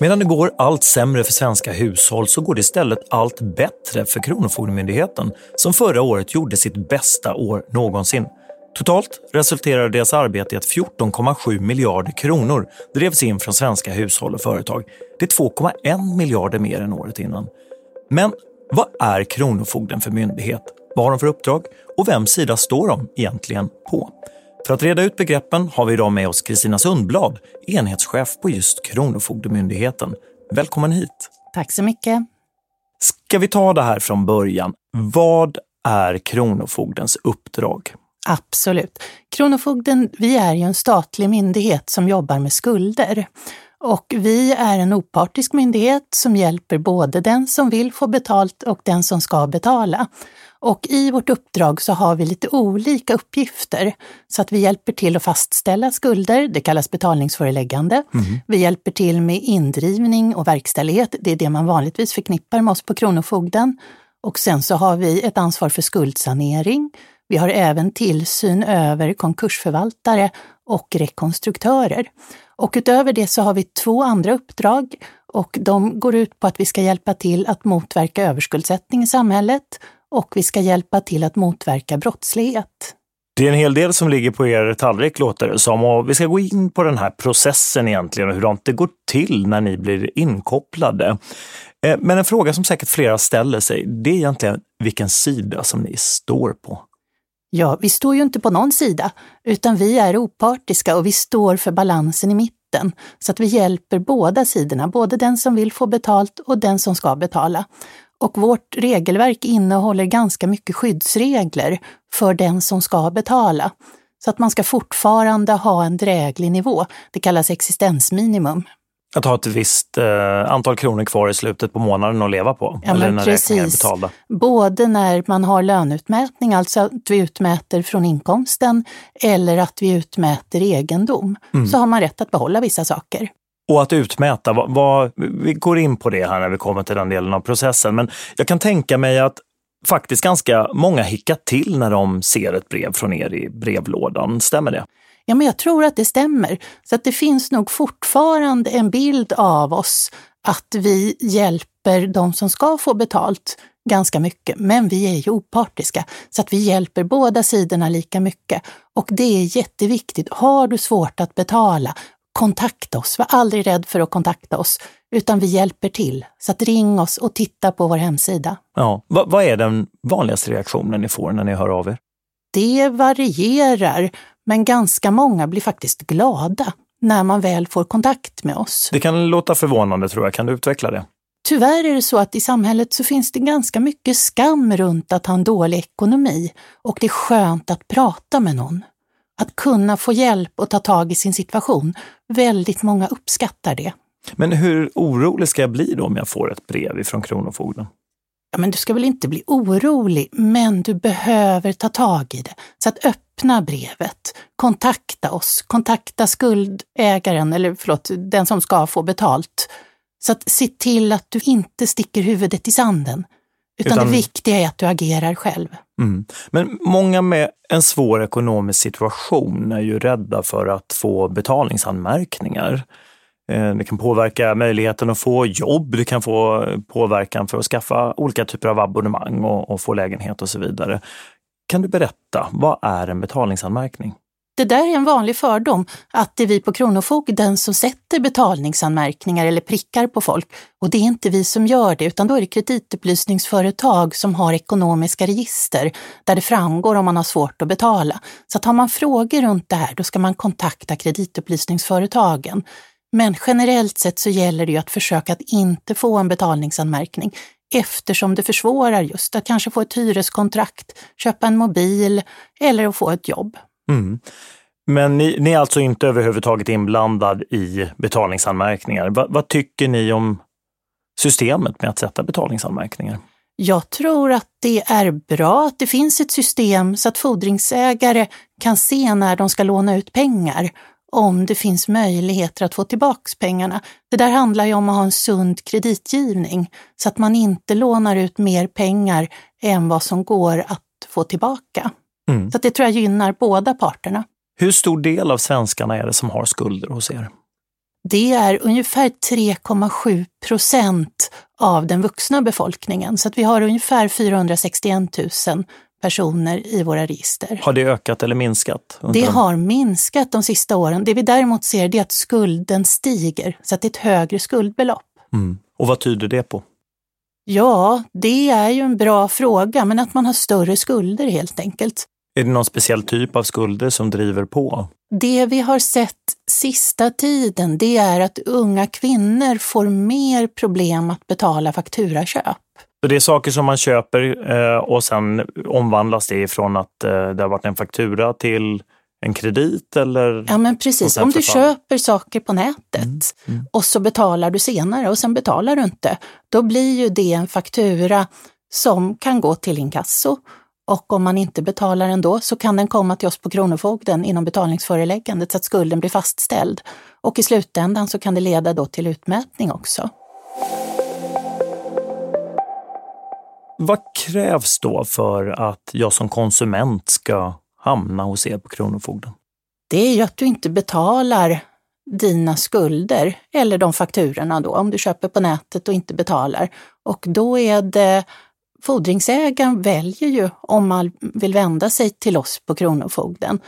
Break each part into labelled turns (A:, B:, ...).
A: Medan det går allt sämre för svenska hushåll så går det istället allt bättre för Kronofogdemyndigheten som förra året gjorde sitt bästa år någonsin. Totalt resulterade deras arbete i att 14,7 miljarder kronor drevs in från svenska hushåll och företag. Det är 2,1 miljarder mer än året innan. Men vad är Kronofogden för myndighet? Vad har de för uppdrag? Och vems sida står de egentligen på? För att reda ut begreppen har vi idag med oss Kristina Sundblad, enhetschef på just Kronofogdemyndigheten. Välkommen hit!
B: Tack så mycket!
A: Ska vi ta det här från början? Vad är Kronofogdens uppdrag?
B: Absolut. Kronofogden, vi är ju en statlig myndighet som jobbar med skulder. Och vi är en opartisk myndighet som hjälper både den som vill få betalt och den som ska betala. Och i vårt uppdrag så har vi lite olika uppgifter. Så att vi hjälper till att fastställa skulder, det kallas betalningsföreläggande. Mm. Vi hjälper till med indrivning och verkställighet, det är det man vanligtvis förknippar med oss på Kronofogden. Och sen så har vi ett ansvar för skuldsanering. Vi har även tillsyn över konkursförvaltare och rekonstruktörer. Och utöver det så har vi två andra uppdrag och de går ut på att vi ska hjälpa till att motverka överskuldsättning i samhället och vi ska hjälpa till att motverka brottslighet.
A: Det är en hel del som ligger på er tallrik låter det som och vi ska gå in på den här processen egentligen och hur det går till när ni blir inkopplade. Eh, men en fråga som säkert flera ställer sig, det är egentligen vilken sida som ni står på.
B: Ja, vi står ju inte på någon sida, utan vi är opartiska och vi står för balansen i mitten, så att vi hjälper båda sidorna, både den som vill få betalt och den som ska betala. Och vårt regelverk innehåller ganska mycket skyddsregler för den som ska betala. Så att man ska fortfarande ha en dräglig nivå. Det kallas existensminimum.
A: Att ha ett visst eh, antal kronor kvar i slutet på månaden att leva på?
B: Ja, eller när precis. är betalda? Både när man har löneutmätning, alltså att vi utmäter från inkomsten, eller att vi utmäter egendom, mm. så har man rätt att behålla vissa saker.
A: Och att utmäta, vad, vad, vi går in på det här när vi kommer till den delen av processen, men jag kan tänka mig att faktiskt ganska många hickar till när de ser ett brev från er i brevlådan. Stämmer det?
B: Ja, men jag tror att det stämmer. Så att det finns nog fortfarande en bild av oss att vi hjälper de som ska få betalt ganska mycket, men vi är ju opartiska så att vi hjälper båda sidorna lika mycket. Och det är jätteviktigt. Har du svårt att betala, kontakta oss. Var aldrig rädd för att kontakta oss, utan vi hjälper till. Så att ring oss och titta på vår hemsida.
A: Ja. Vad, vad är den vanligaste reaktionen ni får när ni hör av er?
B: Det varierar, men ganska många blir faktiskt glada när man väl får kontakt med oss.
A: Det kan låta förvånande tror jag. Kan du utveckla det?
B: Tyvärr är det så att i samhället så finns det ganska mycket skam runt att ha en dålig ekonomi och det är skönt att prata med någon. Att kunna få hjälp och ta tag i sin situation. Väldigt många uppskattar det.
A: Men hur orolig ska jag bli då om jag får ett brev ifrån Kronofogden?
B: Ja, men du ska väl inte bli orolig, men du behöver ta tag i det. Så att öppna brevet, kontakta oss, kontakta skuldägaren, eller förlåt, den som ska få betalt. Så att se till att du inte sticker huvudet i sanden. Utan, Utan, det viktiga är att du agerar själv.
A: Mm. Men många med en svår ekonomisk situation är ju rädda för att få betalningsanmärkningar. Eh, det kan påverka möjligheten att få jobb, det kan få påverkan för att skaffa olika typer av abonnemang och, och få lägenhet och så vidare. Kan du berätta, vad är en betalningsanmärkning?
B: Det där är en vanlig fördom, att det är vi på Kronofogden som sätter betalningsanmärkningar eller prickar på folk. Och det är inte vi som gör det, utan då är det kreditupplysningsföretag som har ekonomiska register där det framgår om man har svårt att betala. Så att har man frågor runt det här, då ska man kontakta kreditupplysningsföretagen. Men generellt sett så gäller det ju att försöka att inte få en betalningsanmärkning eftersom det försvårar just att kanske få ett hyreskontrakt, köpa en mobil eller att få ett jobb. Mm.
A: Men ni, ni, är alltså inte överhuvudtaget inblandad i betalningsanmärkningar. Va, vad tycker ni om systemet med att sätta betalningsanmärkningar?
B: Jag tror att det är bra att det finns ett system så att fordringsägare kan se när de ska låna ut pengar om det finns möjligheter att få tillbaks pengarna. Det där handlar ju om att ha en sund kreditgivning så att man inte lånar ut mer pengar än vad som går att få tillbaka. Mm. Så det tror jag gynnar båda parterna.
A: Hur stor del av svenskarna är det som har skulder hos er?
B: Det är ungefär 3,7 procent av den vuxna befolkningen, så att vi har ungefär 461 000 personer i våra register.
A: Har det ökat eller minskat?
B: Det har minskat de sista åren. Det vi däremot ser är att skulden stiger, så att det är ett högre skuldbelopp.
A: Mm. Och vad tyder det på?
B: Ja, det är ju en bra fråga, men att man har större skulder helt enkelt.
A: Är det någon speciell typ av skulder som driver på?
B: Det vi har sett sista tiden, det är att unga kvinnor får mer problem att betala fakturaköp.
A: Så det är saker som man köper eh, och sen omvandlas det ifrån att eh, det har varit en faktura till en kredit eller?
B: Ja men precis, om du köper saker på nätet mm, mm. och så betalar du senare och sen betalar du inte, då blir ju det en faktura som kan gå till inkasso och om man inte betalar ändå så kan den komma till oss på Kronofogden inom betalningsföreläggandet så att skulden blir fastställd. Och i slutändan så kan det leda då till utmätning också.
A: Vad krävs då för att jag som konsument ska hamna hos er på Kronofogden?
B: Det är ju att du inte betalar dina skulder eller de fakturorna då, om du köper på nätet och inte betalar. Och då är det fordringsägaren väljer ju om man vill vända sig till oss på Kronofogden.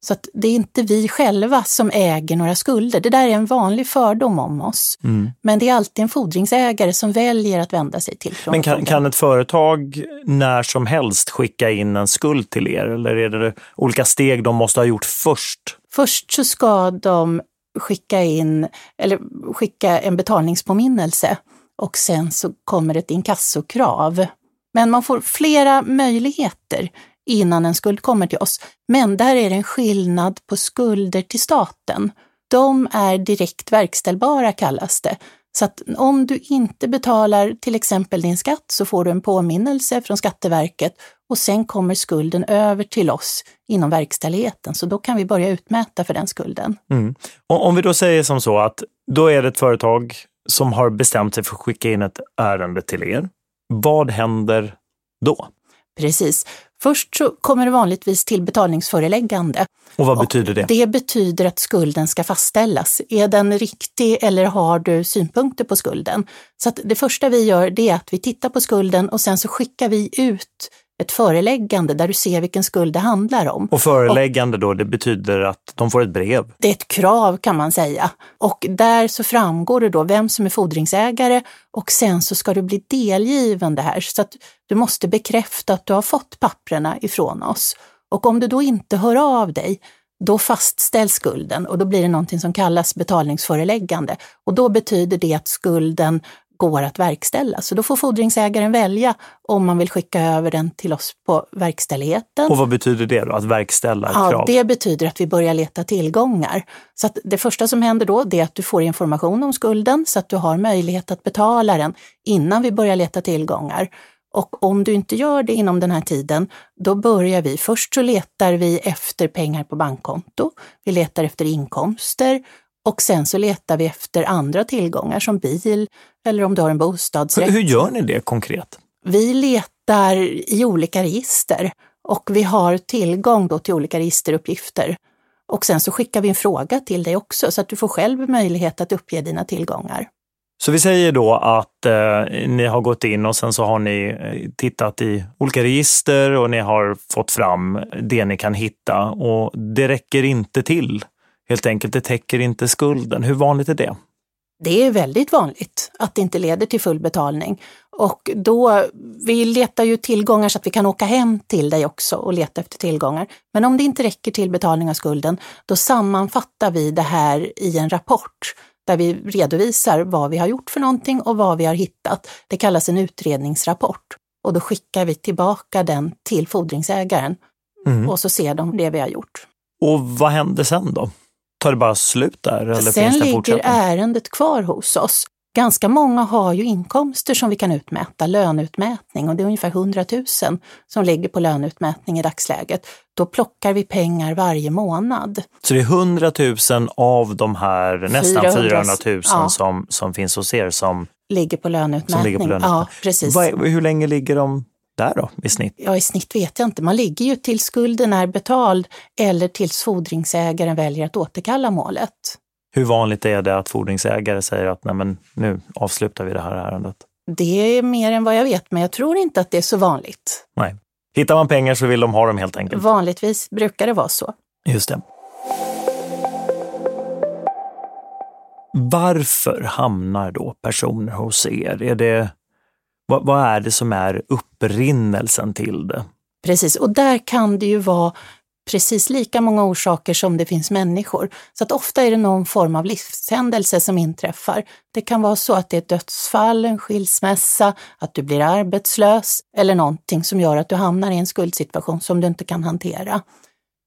B: Så att det är inte vi själva som äger några skulder. Det där är en vanlig fördom om oss. Mm. Men det är alltid en fordringsägare som väljer att vända sig till
A: Men kan, kan ett företag när som helst skicka in en skuld till er? Eller är det olika steg de måste ha gjort först?
B: Först så ska de skicka in, eller skicka en betalningspåminnelse och sen så kommer ett inkassokrav. Men man får flera möjligheter innan en skuld kommer till oss. Men där är det en skillnad på skulder till staten. De är direkt verkställbara kallas det. Så att om du inte betalar till exempel din skatt så får du en påminnelse från Skatteverket och sen kommer skulden över till oss inom verkställigheten. Så då kan vi börja utmäta för den skulden.
A: Mm. om vi då säger som så att då är det ett företag som har bestämt sig för att skicka in ett ärende till er. Vad händer då?
B: Precis. Först så kommer det vanligtvis till betalningsföreläggande.
A: Och vad betyder det?
B: det betyder att skulden ska fastställas. Är den riktig eller har du synpunkter på skulden? Så det första vi gör det är att vi tittar på skulden och sen så skickar vi ut ett föreläggande där du ser vilken skuld det handlar om.
A: Och föreläggande och, då, det betyder att de får ett brev?
B: Det är ett krav kan man säga. Och där så framgår det då vem som är fordringsägare och sen så ska du bli delgiven det här. Så att du måste bekräfta att du har fått papprena ifrån oss. Och om du då inte hör av dig, då fastställs skulden och då blir det någonting som kallas betalningsföreläggande. Och då betyder det att skulden går att verkställa. Så då får fordringsägaren välja om man vill skicka över den till oss på verkställigheten.
A: Och vad betyder det då, att verkställa ett ja, krav?
B: Det betyder att vi börjar leta tillgångar. Så att det första som händer då är att du får information om skulden så att du har möjlighet att betala den innan vi börjar leta tillgångar. Och om du inte gör det inom den här tiden, då börjar vi. Först så letar vi efter pengar på bankkonto. Vi letar efter inkomster och sen så letar vi efter andra tillgångar som bil eller om du har en bostadsrätt.
A: Hur gör ni det konkret?
B: Vi letar i olika register och vi har tillgång då till olika registeruppgifter. Och sen så skickar vi en fråga till dig också så att du får själv möjlighet att uppge dina tillgångar.
A: Så vi säger då att eh, ni har gått in och sen så har ni eh, tittat i olika register och ni har fått fram det ni kan hitta och det räcker inte till Helt enkelt, det täcker inte skulden. Hur vanligt är det?
B: Det är väldigt vanligt att det inte leder till full betalning. Och då, vi letar ju tillgångar så att vi kan åka hem till dig också och leta efter tillgångar. Men om det inte räcker till betalning av skulden, då sammanfattar vi det här i en rapport där vi redovisar vad vi har gjort för någonting och vad vi har hittat. Det kallas en utredningsrapport och då skickar vi tillbaka den till fordringsägaren mm. och så ser de det vi har gjort.
A: Och vad händer sen då? Tar det bara slut där? Eller
B: Sen
A: finns det
B: ligger ärendet kvar hos oss. Ganska många har ju inkomster som vi kan utmäta, löneutmätning, och det är ungefär 100 000 som ligger på löneutmätning i dagsläget. Då plockar vi pengar varje månad.
A: Så det är 100 000 av de här nästan 400, 400 000 ja. som, som finns hos er som
B: ligger på löneutmätning? Ligger på löneutmätning. Ja, precis.
A: hur länge ligger de där då, i snitt?
B: Ja, i snitt vet jag inte. Man ligger ju tills skulden är betald eller tills fordringsägaren väljer att återkalla målet.
A: Hur vanligt är det att fordringsägare säger att Nej, men nu avslutar vi det här ärendet?
B: Det är mer än vad jag vet, men jag tror inte att det är så vanligt.
A: Nej. Hittar man pengar så vill de ha dem helt enkelt.
B: Vanligtvis brukar det vara så.
A: Just det. Varför hamnar då personer hos er? Är det, vad, vad är det som är upprinnelsen till det?
B: Precis, och där kan det ju vara precis lika många orsaker som det finns människor. Så att ofta är det någon form av livshändelse som inträffar. Det kan vara så att det är ett dödsfall, en skilsmässa, att du blir arbetslös eller någonting som gör att du hamnar i en skuldsituation som du inte kan hantera.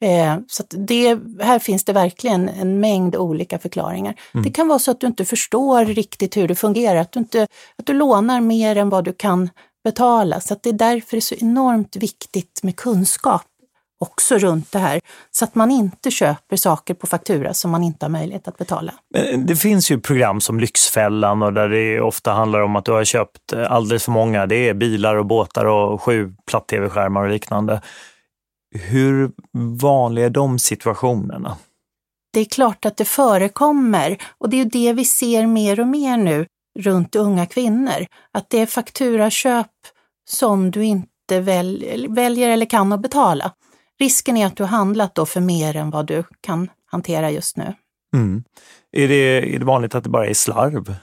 B: Eh, så det, här finns det verkligen en mängd olika förklaringar. Mm. Det kan vara så att du inte förstår riktigt hur det fungerar, att du, inte, att du lånar mer än vad du kan betala. Så det är därför det är så enormt viktigt med kunskap också runt det här, så att man inte köper saker på faktura som man inte har möjlighet att betala.
A: Det finns ju program som Lyxfällan och där det ofta handlar om att du har köpt alldeles för många. Det är bilar och båtar och sju platt-tv-skärmar och liknande. Hur vanliga är de situationerna?
B: Det är klart att det förekommer och det är det vi ser mer och mer nu runt unga kvinnor. Att det är fakturaköp som du inte väl, väljer eller kan att betala. Risken är att du har handlat då för mer än vad du kan hantera just nu.
A: Mm. Är, det, är det vanligt att det bara är slarv?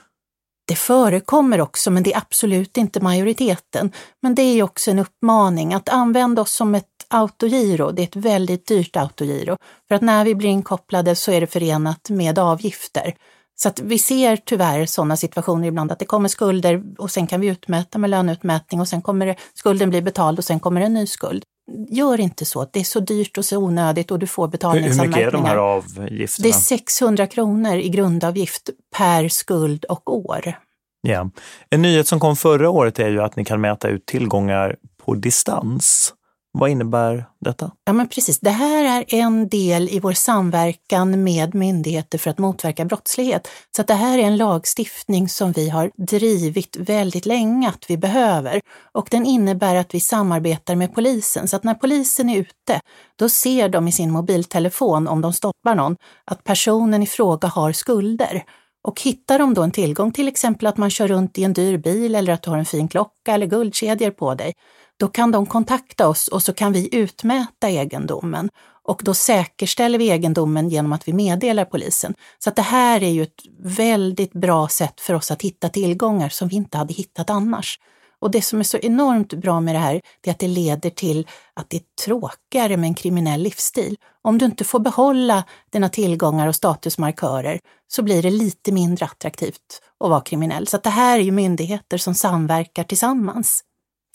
B: Det förekommer också, men det är absolut inte majoriteten. Men det är också en uppmaning att använda oss som ett autogiro. Det är ett väldigt dyrt autogiro. För att när vi blir inkopplade så är det förenat med avgifter. Så att vi ser tyvärr sådana situationer ibland att det kommer skulder och sen kan vi utmäta med löneutmätning och sen kommer det, skulden bli betald och sen kommer en ny skuld. Gör inte så, det är så dyrt och så onödigt och du får betalningsanmärkningar.
A: Hur mycket är de här avgifterna?
B: Det är 600 kronor i grundavgift per skuld och år.
A: Ja. En nyhet som kom förra året är ju att ni kan mäta ut tillgångar på distans. Vad innebär detta?
B: Ja, men precis. Det här är en del i vår samverkan med myndigheter för att motverka brottslighet. Så att det här är en lagstiftning som vi har drivit väldigt länge att vi behöver. Och den innebär att vi samarbetar med polisen. Så att när polisen är ute, då ser de i sin mobiltelefon, om de stoppar någon, att personen i fråga har skulder. Och hittar de då en tillgång, till exempel att man kör runt i en dyr bil eller att du har en fin klocka eller guldkedjor på dig, då kan de kontakta oss och så kan vi utmäta egendomen. Och då säkerställer vi egendomen genom att vi meddelar polisen. Så att det här är ju ett väldigt bra sätt för oss att hitta tillgångar som vi inte hade hittat annars. Och det som är så enormt bra med det här, är att det leder till att det är tråkigare med en kriminell livsstil. Om du inte får behålla dina tillgångar och statusmarkörer så blir det lite mindre attraktivt att vara kriminell. Så att det här är ju myndigheter som samverkar tillsammans.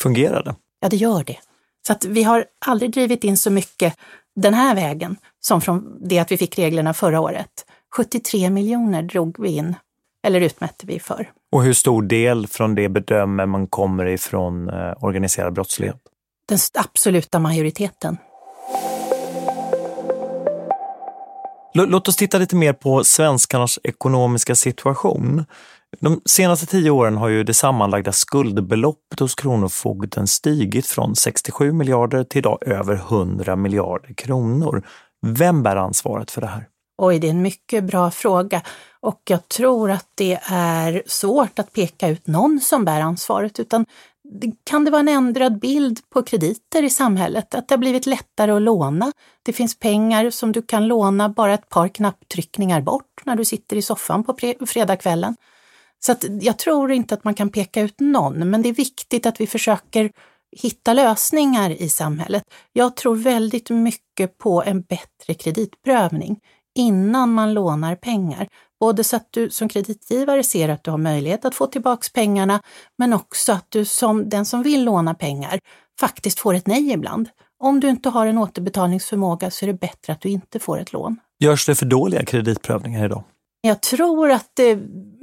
A: Fungerar det?
B: Ja, det gör det. Så att vi har aldrig drivit in så mycket den här vägen som från det att vi fick reglerna förra året. 73 miljoner drog vi in, eller utmätte vi för.
A: Och hur stor del från det bedömer man kommer ifrån eh, organiserad brottslighet?
B: Den absoluta majoriteten.
A: Låt oss titta lite mer på svenskarnas ekonomiska situation. De senaste tio åren har ju det sammanlagda skuldbeloppet hos Kronofogden stigit från 67 miljarder till idag över 100 miljarder kronor. Vem bär ansvaret för det här?
B: Oj, det är en mycket bra fråga och jag tror att det är svårt att peka ut någon som bär ansvaret utan kan det vara en ändrad bild på krediter i samhället? Att det har blivit lättare att låna? Det finns pengar som du kan låna bara ett par knapptryckningar bort när du sitter i soffan på fredagskvällen. Så att jag tror inte att man kan peka ut någon, men det är viktigt att vi försöker hitta lösningar i samhället. Jag tror väldigt mycket på en bättre kreditprövning innan man lånar pengar. Både så att du som kreditgivare ser att du har möjlighet att få tillbaks pengarna, men också att du som den som vill låna pengar faktiskt får ett nej ibland. Om du inte har en återbetalningsförmåga så är det bättre att du inte får ett lån.
A: Görs det för dåliga kreditprövningar idag?
B: Jag tror att det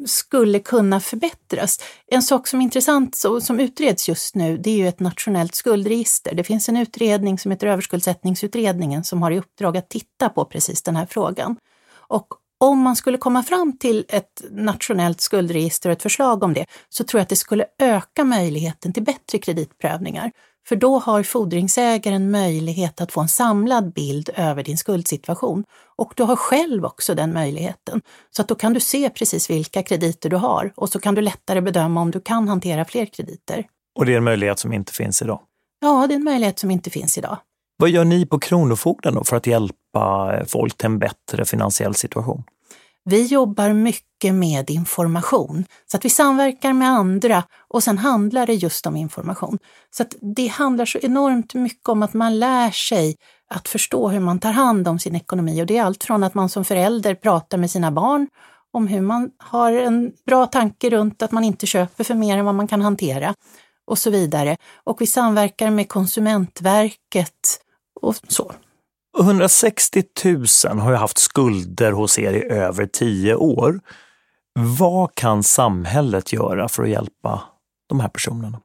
B: skulle kunna förbättras. En sak som är intressant som utreds just nu, det är ju ett nationellt skuldregister. Det finns en utredning som heter Överskuldsättningsutredningen som har i uppdrag att titta på precis den här frågan. Och om man skulle komma fram till ett nationellt skuldregister och ett förslag om det, så tror jag att det skulle öka möjligheten till bättre kreditprövningar. För då har fordringsägaren möjlighet att få en samlad bild över din skuldsituation. Och du har själv också den möjligheten. Så att då kan du se precis vilka krediter du har och så kan du lättare bedöma om du kan hantera fler krediter.
A: Och det är en möjlighet som inte finns idag?
B: Ja, det är en möjlighet som inte finns idag.
A: Vad gör ni på Kronofogden då för att hjälpa folk till en bättre finansiell situation?
B: Vi jobbar mycket med information, så att vi samverkar med andra och sen handlar det just om information. Så att det handlar så enormt mycket om att man lär sig att förstå hur man tar hand om sin ekonomi och det är allt från att man som förälder pratar med sina barn om hur man har en bra tanke runt att man inte köper för mer än vad man kan hantera och så vidare. Och vi samverkar med Konsumentverket och så.
A: 160 000 har ju haft skulder hos er i över tio år. Vad kan samhället göra för att hjälpa de här personerna?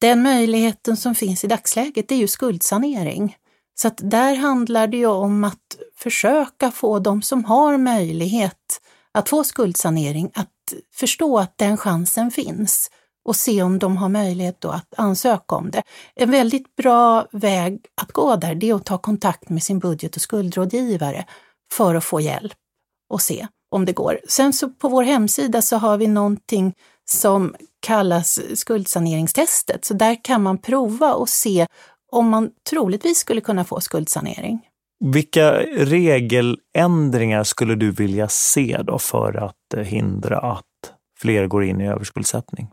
B: Den möjligheten som finns i dagsläget är ju skuldsanering. Så att där handlar det ju om att försöka få de som har möjlighet att få skuldsanering att förstå att den chansen finns och se om de har möjlighet då att ansöka om det. En väldigt bra väg att gå där, det är att ta kontakt med sin budget och skuldrådgivare för att få hjälp och se om det går. Sen så på vår hemsida så har vi någonting som kallas skuldsaneringstestet, så där kan man prova och se om man troligtvis skulle kunna få skuldsanering.
A: Vilka regeländringar skulle du vilja se då för att eh, hindra att fler går in i överskuldsättning?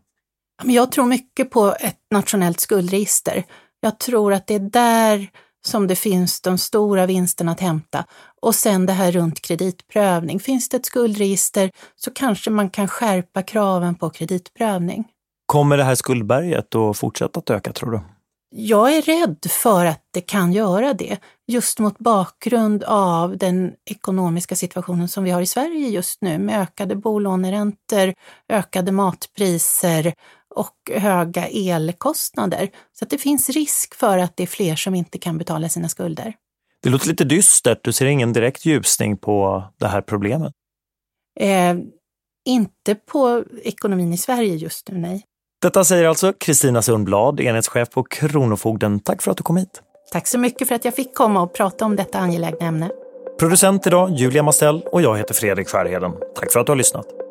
B: Jag tror mycket på ett nationellt skuldregister. Jag tror att det är där som det finns de stora vinsterna att hämta. Och sen det här runt kreditprövning. Finns det ett skuldregister så kanske man kan skärpa kraven på kreditprövning.
A: Kommer det här skuldberget att fortsätta att öka tror du?
B: Jag är rädd för att det kan göra det, just mot bakgrund av den ekonomiska situationen som vi har i Sverige just nu med ökade bolåneräntor, ökade matpriser och höga elkostnader. Så att det finns risk för att det är fler som inte kan betala sina skulder.
A: Det låter lite dystert. Du ser ingen direkt ljusning på det här problemet?
B: Eh, inte på ekonomin i Sverige just nu, nej.
A: Detta säger alltså Kristina Sundblad, enhetschef på Kronofogden. Tack för att du kom hit.
B: Tack så mycket för att jag fick komma och prata om detta angelägna ämne.
A: Producent idag Julia Mastell och jag heter Fredrik Skärheden. Tack för att du har lyssnat.